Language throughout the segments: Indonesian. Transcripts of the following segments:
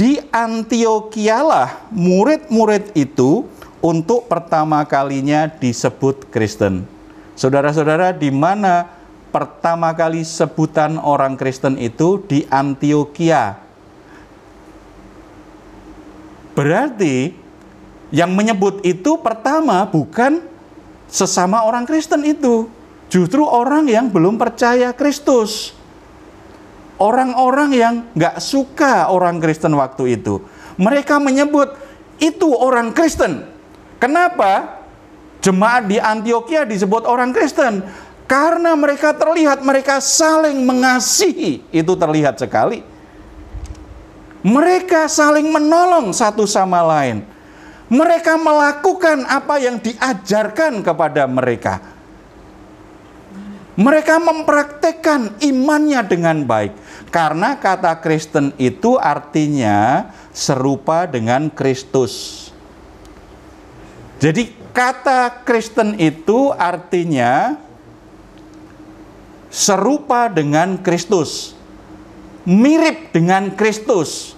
Di Antiochialah murid-murid itu untuk pertama kalinya disebut Kristen. Saudara-saudara, di mana pertama kali sebutan orang Kristen itu di Antioquia. Berarti yang menyebut itu pertama bukan sesama orang Kristen itu, justru orang yang belum percaya Kristus. Orang-orang yang nggak suka orang Kristen waktu itu. Mereka menyebut itu orang Kristen. Kenapa? Jemaat di Antioquia disebut orang Kristen. Karena mereka terlihat mereka saling mengasihi. Itu terlihat sekali. Mereka saling menolong satu sama lain. Mereka melakukan apa yang diajarkan kepada mereka. Mereka mempraktekkan imannya dengan baik. Karena kata Kristen itu artinya serupa dengan Kristus. Jadi kata Kristen itu artinya serupa dengan Kristus. Mirip dengan Kristus.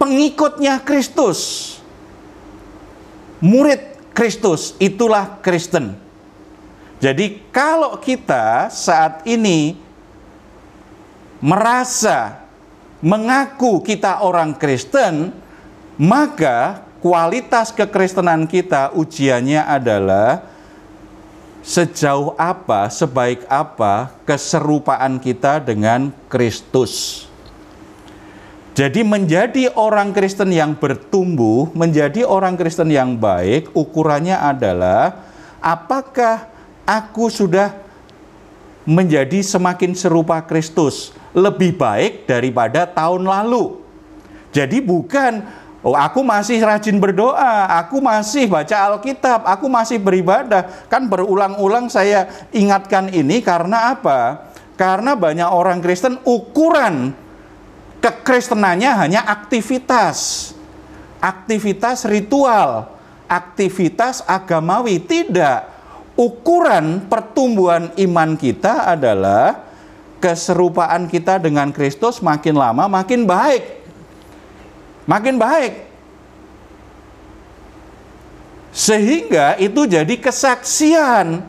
Pengikutnya Kristus. Murid Kristus itulah Kristen. Jadi kalau kita saat ini merasa mengaku kita orang Kristen, maka kualitas kekristenan kita ujiannya adalah sejauh apa, sebaik apa keserupaan kita dengan Kristus. Jadi menjadi orang Kristen yang bertumbuh, menjadi orang Kristen yang baik, ukurannya adalah apakah aku sudah menjadi semakin serupa Kristus, lebih baik daripada tahun lalu. Jadi bukan Oh, aku masih rajin berdoa, aku masih baca Alkitab, aku masih beribadah. Kan berulang-ulang saya ingatkan ini karena apa? Karena banyak orang Kristen ukuran kekristenannya hanya aktivitas. Aktivitas ritual, aktivitas agamawi, tidak. Ukuran pertumbuhan iman kita adalah keserupaan kita dengan Kristus makin lama makin baik makin baik. Sehingga itu jadi kesaksian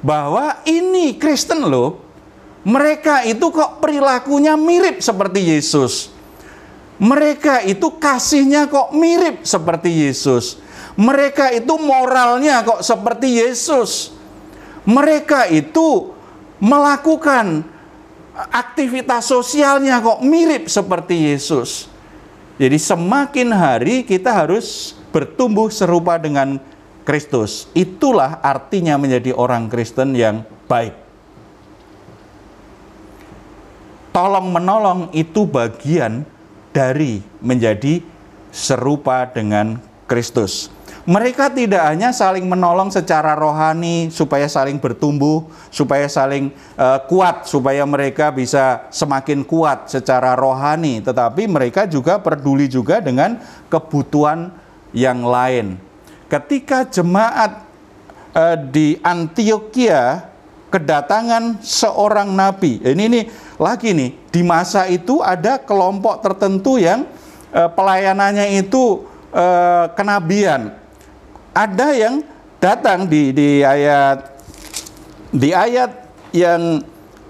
bahwa ini Kristen loh. Mereka itu kok perilakunya mirip seperti Yesus. Mereka itu kasihnya kok mirip seperti Yesus. Mereka itu moralnya kok seperti Yesus. Mereka itu melakukan aktivitas sosialnya kok mirip seperti Yesus. Jadi semakin hari kita harus bertumbuh serupa dengan Kristus. Itulah artinya menjadi orang Kristen yang baik. Tolong menolong itu bagian dari menjadi serupa dengan Kristus. Mereka tidak hanya saling menolong secara rohani supaya saling bertumbuh, supaya saling uh, kuat, supaya mereka bisa semakin kuat secara rohani, tetapi mereka juga peduli juga dengan kebutuhan yang lain. Ketika jemaat uh, di Antioquia kedatangan seorang nabi, ini nih lagi nih di masa itu ada kelompok tertentu yang uh, pelayanannya itu kenabian ada yang datang di di ayat di ayat yang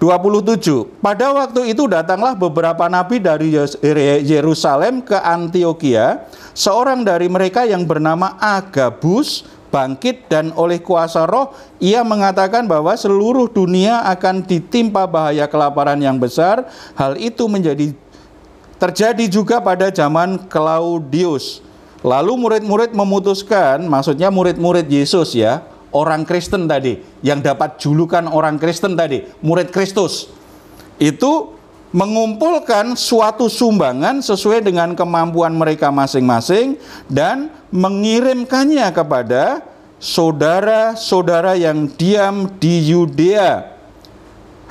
27. Pada waktu itu datanglah beberapa nabi dari Yerusalem ke Antioquia. Seorang dari mereka yang bernama Agabus bangkit dan oleh kuasa roh ia mengatakan bahwa seluruh dunia akan ditimpa bahaya kelaparan yang besar. Hal itu menjadi terjadi juga pada zaman Claudius. Lalu murid-murid memutuskan, maksudnya murid-murid Yesus ya, orang Kristen tadi, yang dapat julukan orang Kristen tadi, murid Kristus. Itu mengumpulkan suatu sumbangan sesuai dengan kemampuan mereka masing-masing dan mengirimkannya kepada saudara-saudara yang diam di Yudea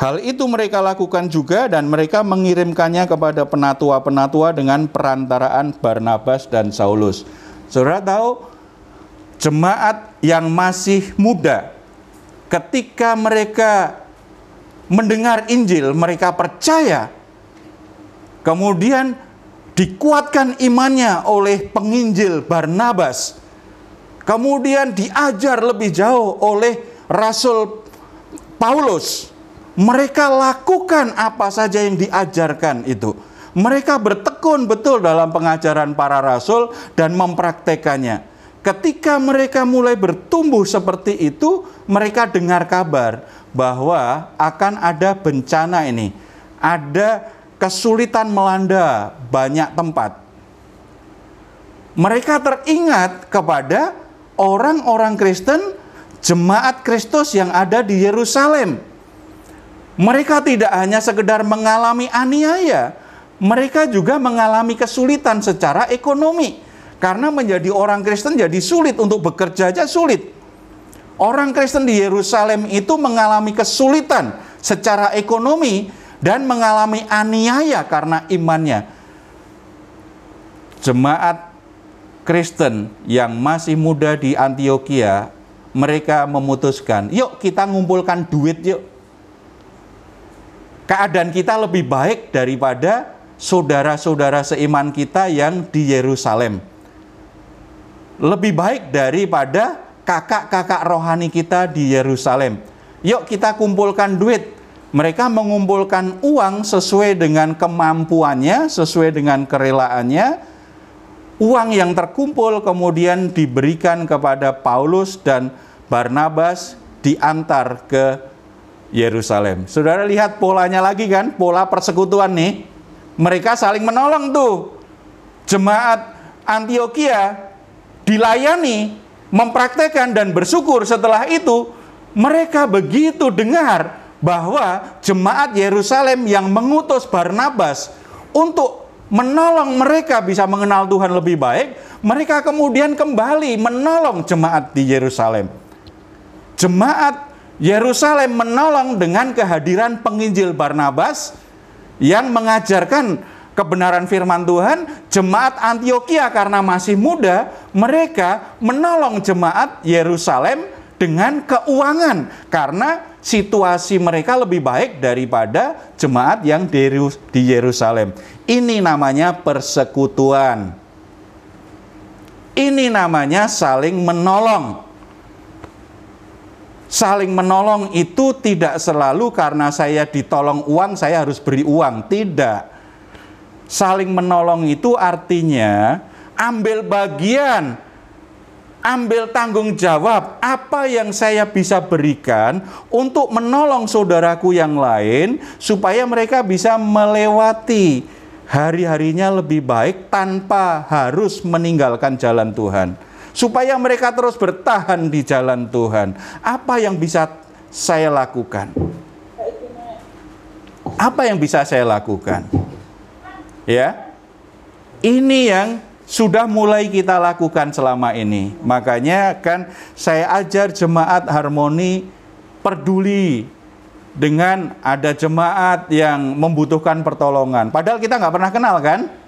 Hal itu mereka lakukan juga dan mereka mengirimkannya kepada penatua-penatua dengan perantaraan Barnabas dan Saulus. Saudara tahu, jemaat yang masih muda, ketika mereka mendengar Injil, mereka percaya. Kemudian dikuatkan imannya oleh penginjil Barnabas, kemudian diajar lebih jauh oleh Rasul Paulus. Mereka lakukan apa saja yang diajarkan itu. Mereka bertekun betul dalam pengajaran para rasul dan mempraktekannya. Ketika mereka mulai bertumbuh seperti itu, mereka dengar kabar bahwa akan ada bencana ini. Ada kesulitan melanda banyak tempat. Mereka teringat kepada orang-orang Kristen, jemaat Kristus yang ada di Yerusalem. Mereka tidak hanya sekedar mengalami aniaya, mereka juga mengalami kesulitan secara ekonomi karena menjadi orang Kristen jadi sulit untuk bekerja aja sulit. Orang Kristen di Yerusalem itu mengalami kesulitan secara ekonomi dan mengalami aniaya karena imannya. Jemaat Kristen yang masih muda di Antioquia, mereka memutuskan, yuk kita ngumpulkan duit yuk. Keadaan kita lebih baik daripada saudara-saudara seiman kita yang di Yerusalem lebih baik daripada kakak-kakak rohani kita di Yerusalem. Yuk kita kumpulkan duit. Mereka mengumpulkan uang sesuai dengan kemampuannya, sesuai dengan kerelaannya. Uang yang terkumpul kemudian diberikan kepada Paulus dan Barnabas diantar ke Yerusalem. Saudara lihat polanya lagi kan, pola persekutuan nih. Mereka saling menolong tuh. Jemaat Antioquia dilayani, mempraktekkan dan bersyukur setelah itu, mereka begitu dengar bahwa jemaat Yerusalem yang mengutus Barnabas untuk menolong mereka bisa mengenal Tuhan lebih baik, mereka kemudian kembali menolong jemaat di Yerusalem. Jemaat Yerusalem menolong dengan kehadiran penginjil Barnabas yang mengajarkan kebenaran firman Tuhan, jemaat Antioquia karena masih muda, mereka menolong jemaat Yerusalem dengan keuangan karena situasi mereka lebih baik daripada jemaat yang di Yerusalem. Ini namanya persekutuan. Ini namanya saling menolong. Saling menolong itu tidak selalu karena saya ditolong uang, saya harus beri uang. Tidak saling menolong itu artinya ambil bagian, ambil tanggung jawab apa yang saya bisa berikan untuk menolong saudaraku yang lain supaya mereka bisa melewati hari-harinya lebih baik tanpa harus meninggalkan jalan Tuhan. Supaya mereka terus bertahan di jalan Tuhan. Apa yang bisa saya lakukan? Apa yang bisa saya lakukan? Ya. Ini yang sudah mulai kita lakukan selama ini. Makanya kan saya ajar jemaat harmoni peduli dengan ada jemaat yang membutuhkan pertolongan. Padahal kita nggak pernah kenal kan?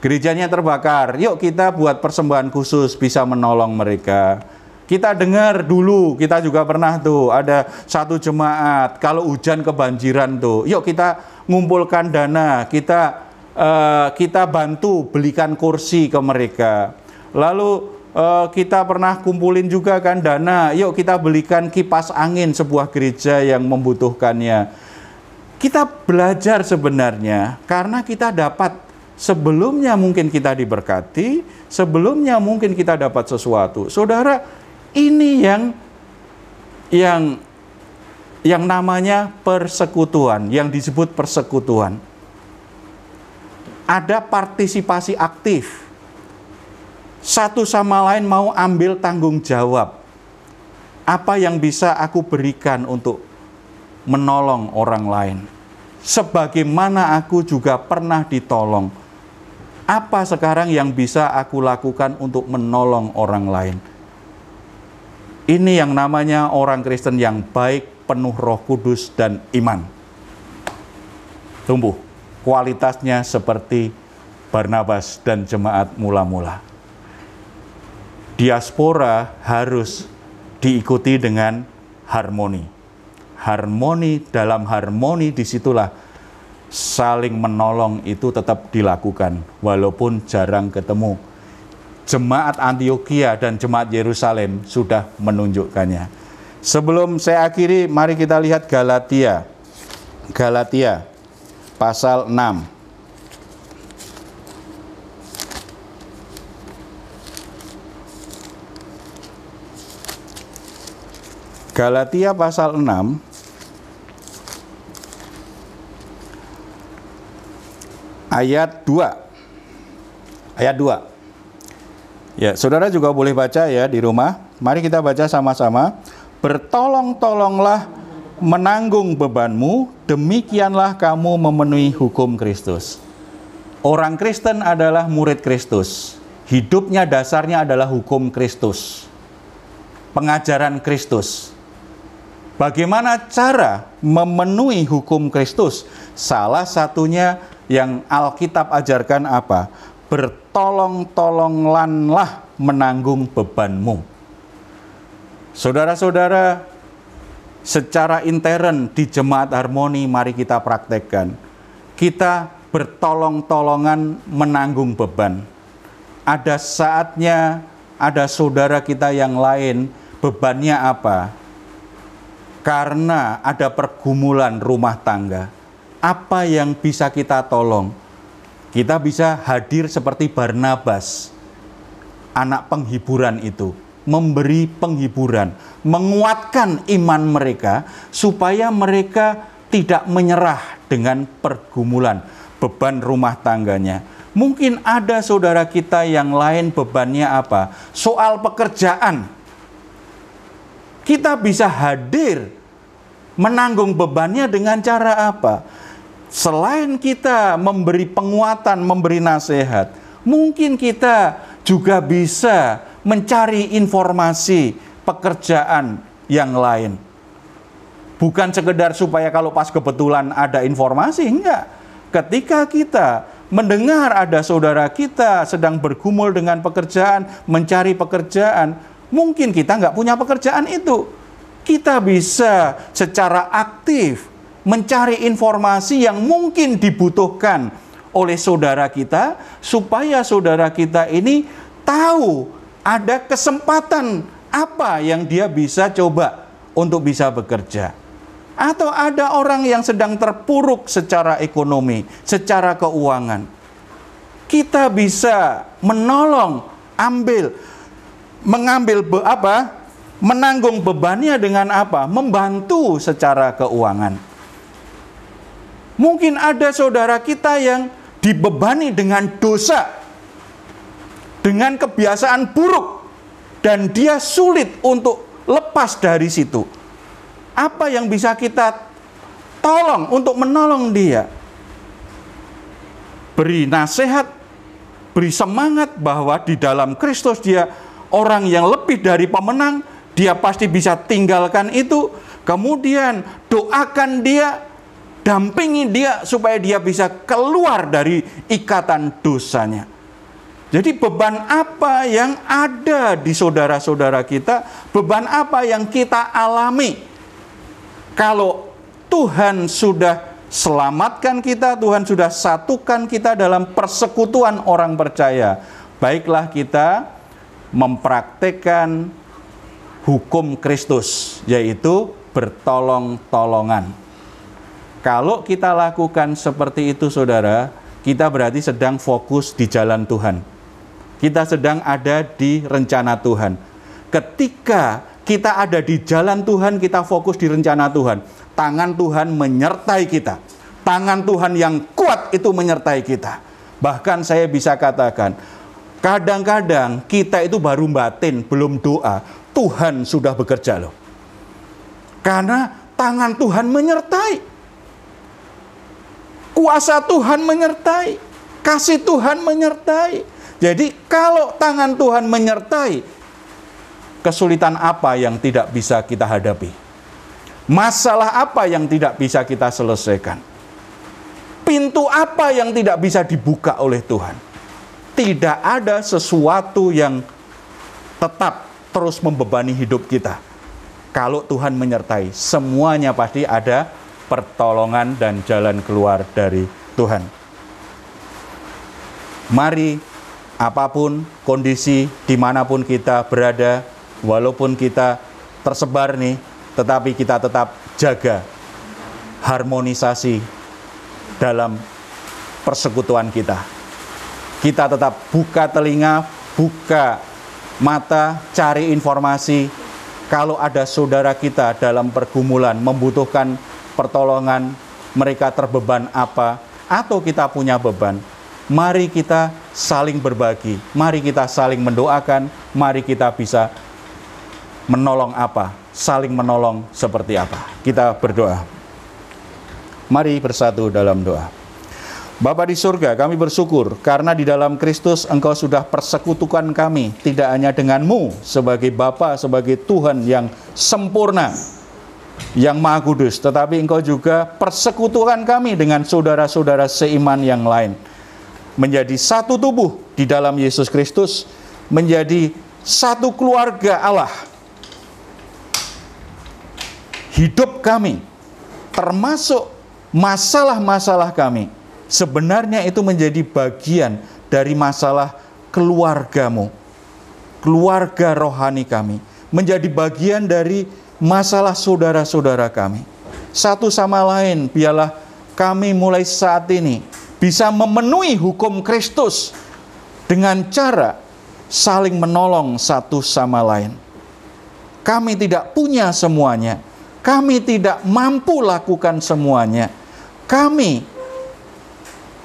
Gerejanya terbakar. Yuk kita buat persembahan khusus bisa menolong mereka. Kita dengar dulu, kita juga pernah tuh ada satu jemaat kalau hujan kebanjiran tuh. Yuk kita ngumpulkan dana, kita uh, kita bantu belikan kursi ke mereka. Lalu uh, kita pernah kumpulin juga kan dana, yuk kita belikan kipas angin sebuah gereja yang membutuhkannya. Kita belajar sebenarnya karena kita dapat sebelumnya mungkin kita diberkati, sebelumnya mungkin kita dapat sesuatu. Saudara, ini yang yang yang namanya persekutuan, yang disebut persekutuan ada partisipasi aktif. Satu sama lain mau ambil tanggung jawab. Apa yang bisa aku berikan untuk menolong orang lain? Sebagaimana aku juga pernah ditolong. Apa sekarang yang bisa aku lakukan untuk menolong orang lain? Ini yang namanya orang Kristen yang baik, penuh Roh Kudus dan iman. Tumbuh kualitasnya seperti Barnabas dan jemaat mula-mula. Diaspora harus diikuti dengan harmoni. Harmoni dalam harmoni di situlah saling menolong itu tetap dilakukan walaupun jarang ketemu. Jemaat Antioquia dan jemaat Yerusalem sudah menunjukkannya. Sebelum saya akhiri, mari kita lihat Galatia. Galatia pasal 6. Galatia pasal 6 ayat 2. Ayat 2. Ya, saudara juga boleh baca ya di rumah. Mari kita baca sama-sama. Bertolong-tolonglah menanggung bebanmu, demikianlah kamu memenuhi hukum Kristus. Orang Kristen adalah murid Kristus. Hidupnya dasarnya adalah hukum Kristus. Pengajaran Kristus. Bagaimana cara memenuhi hukum Kristus? Salah satunya yang Alkitab ajarkan apa? Bertolong-tolonglanlah menanggung bebanmu. Saudara-saudara, secara intern di jemaat harmoni mari kita praktekkan. Kita bertolong-tolongan menanggung beban. Ada saatnya ada saudara kita yang lain bebannya apa? Karena ada pergumulan rumah tangga apa yang bisa kita tolong? Kita bisa hadir seperti Barnabas, anak penghiburan itu, memberi penghiburan, menguatkan iman mereka supaya mereka tidak menyerah dengan pergumulan beban rumah tangganya. Mungkin ada saudara kita yang lain bebannya apa? Soal pekerjaan. Kita bisa hadir menanggung bebannya dengan cara apa? Selain kita memberi penguatan, memberi nasihat, mungkin kita juga bisa mencari informasi pekerjaan yang lain. Bukan sekedar supaya kalau pas kebetulan ada informasi, enggak. Ketika kita mendengar ada saudara kita sedang bergumul dengan pekerjaan, mencari pekerjaan, mungkin kita enggak punya pekerjaan itu. Kita bisa secara aktif mencari informasi yang mungkin dibutuhkan oleh saudara kita, supaya saudara kita ini tahu ada kesempatan apa yang dia bisa coba untuk bisa bekerja. Atau ada orang yang sedang terpuruk secara ekonomi, secara keuangan. Kita bisa menolong, ambil, mengambil apa? Menanggung bebannya dengan apa? Membantu secara keuangan Mungkin ada saudara kita yang dibebani dengan dosa, dengan kebiasaan buruk, dan dia sulit untuk lepas dari situ. Apa yang bisa kita tolong untuk menolong dia? Beri nasihat, beri semangat bahwa di dalam Kristus dia orang yang lebih dari pemenang, dia pasti bisa tinggalkan itu. Kemudian doakan dia dampingi dia supaya dia bisa keluar dari ikatan dosanya. Jadi beban apa yang ada di saudara-saudara kita, beban apa yang kita alami. Kalau Tuhan sudah selamatkan kita, Tuhan sudah satukan kita dalam persekutuan orang percaya. Baiklah kita mempraktekkan hukum Kristus, yaitu bertolong-tolongan. Kalau kita lakukan seperti itu, saudara, kita berarti sedang fokus di jalan Tuhan. Kita sedang ada di rencana Tuhan. Ketika kita ada di jalan Tuhan, kita fokus di rencana Tuhan. Tangan Tuhan menyertai kita. Tangan Tuhan yang kuat itu menyertai kita. Bahkan saya bisa katakan, kadang-kadang kita itu baru batin, belum doa. Tuhan sudah bekerja loh. Karena tangan Tuhan menyertai. Kuasa Tuhan menyertai, kasih Tuhan menyertai. Jadi kalau tangan Tuhan menyertai, kesulitan apa yang tidak bisa kita hadapi? Masalah apa yang tidak bisa kita selesaikan? Pintu apa yang tidak bisa dibuka oleh Tuhan? Tidak ada sesuatu yang tetap terus membebani hidup kita. Kalau Tuhan menyertai, semuanya pasti ada pertolongan dan jalan keluar dari Tuhan. Mari apa pun kondisi di mana pun kita berada, walaupun kita tersebar nih, tetapi kita tetap jaga harmonisasi dalam persekutuan kita. Kita tetap buka telinga, buka mata, cari informasi. Kalau ada saudara kita dalam pergumulan membutuhkan pertolongan, mereka terbeban apa, atau kita punya beban, mari kita saling berbagi, mari kita saling mendoakan, mari kita bisa menolong apa, saling menolong seperti apa. Kita berdoa. Mari bersatu dalam doa. Bapa di surga, kami bersyukur karena di dalam Kristus Engkau sudah persekutukan kami, tidak hanya denganmu sebagai Bapa, sebagai Tuhan yang sempurna, yang maha kudus, tetapi Engkau juga persekutukan kami dengan saudara-saudara seiman yang lain. Menjadi satu tubuh di dalam Yesus Kristus, menjadi satu keluarga Allah. Hidup kami, termasuk masalah-masalah kami, sebenarnya itu menjadi bagian dari masalah keluargamu, keluarga rohani kami, menjadi bagian dari masalah saudara-saudara kami. Satu sama lain, biarlah kami mulai saat ini bisa memenuhi hukum Kristus dengan cara saling menolong satu sama lain. Kami tidak punya semuanya, kami tidak mampu lakukan semuanya. Kami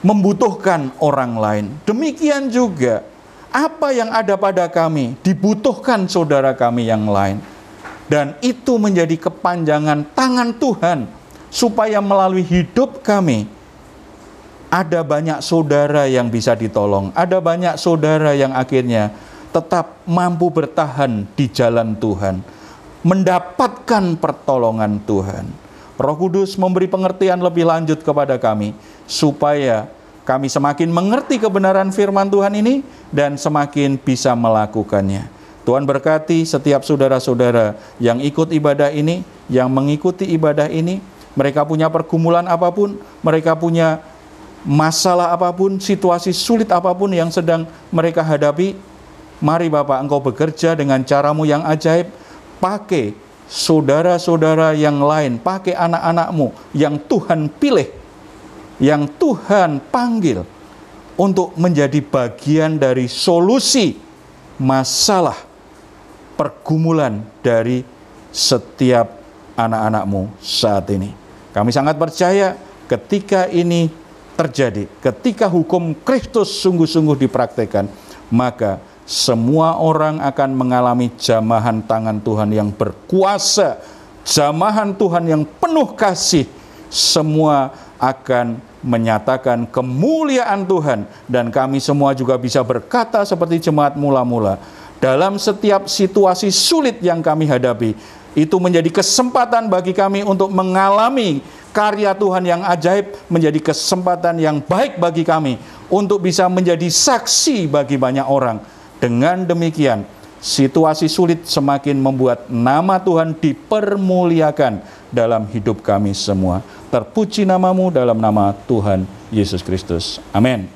membutuhkan orang lain. Demikian juga apa yang ada pada kami dibutuhkan saudara kami yang lain. Dan itu menjadi kepanjangan tangan Tuhan supaya melalui hidup kami ada banyak saudara yang bisa ditolong, ada banyak saudara yang akhirnya tetap mampu bertahan di jalan Tuhan, mendapatkan pertolongan Tuhan. Roh Kudus memberi pengertian lebih lanjut kepada kami supaya kami semakin mengerti kebenaran firman Tuhan ini dan semakin bisa melakukannya. Tuhan berkati setiap saudara-saudara yang ikut ibadah ini, yang mengikuti ibadah ini, mereka punya pergumulan apa pun, mereka punya masalah apa pun, situasi sulit apa pun yang sedang mereka hadapi, mari Bapak Engkau bekerja dengan caramu yang ajaib, pakai saudara-saudara yang lain, pakai anak-anakmu yang Tuhan pilih, yang Tuhan panggil untuk menjadi bagian dari solusi masalah pergumulan dari setiap anak-anakmu saat ini. Kami sangat percaya ketika ini terjadi, ketika hukum Kristus sungguh-sungguh dipraktekkan, maka semua orang akan mengalami jamahan tangan Tuhan yang berkuasa, jamahan Tuhan yang penuh kasih. Semua akan menyatakan kemuliaan Tuhan dan kami semua juga bisa berkata seperti jemaat mula-mula dalam setiap situasi sulit yang kami hadapi itu menjadi kesempatan bagi kami untuk mengalami karya Tuhan yang ajaib menjadi kesempatan yang baik bagi kami untuk bisa menjadi saksi bagi banyak orang dengan demikian, situasi sulit semakin membuat nama Tuhan dipermuliakan dalam hidup kami semua. Terpuji namamu dalam nama Tuhan Yesus Kristus. Amin.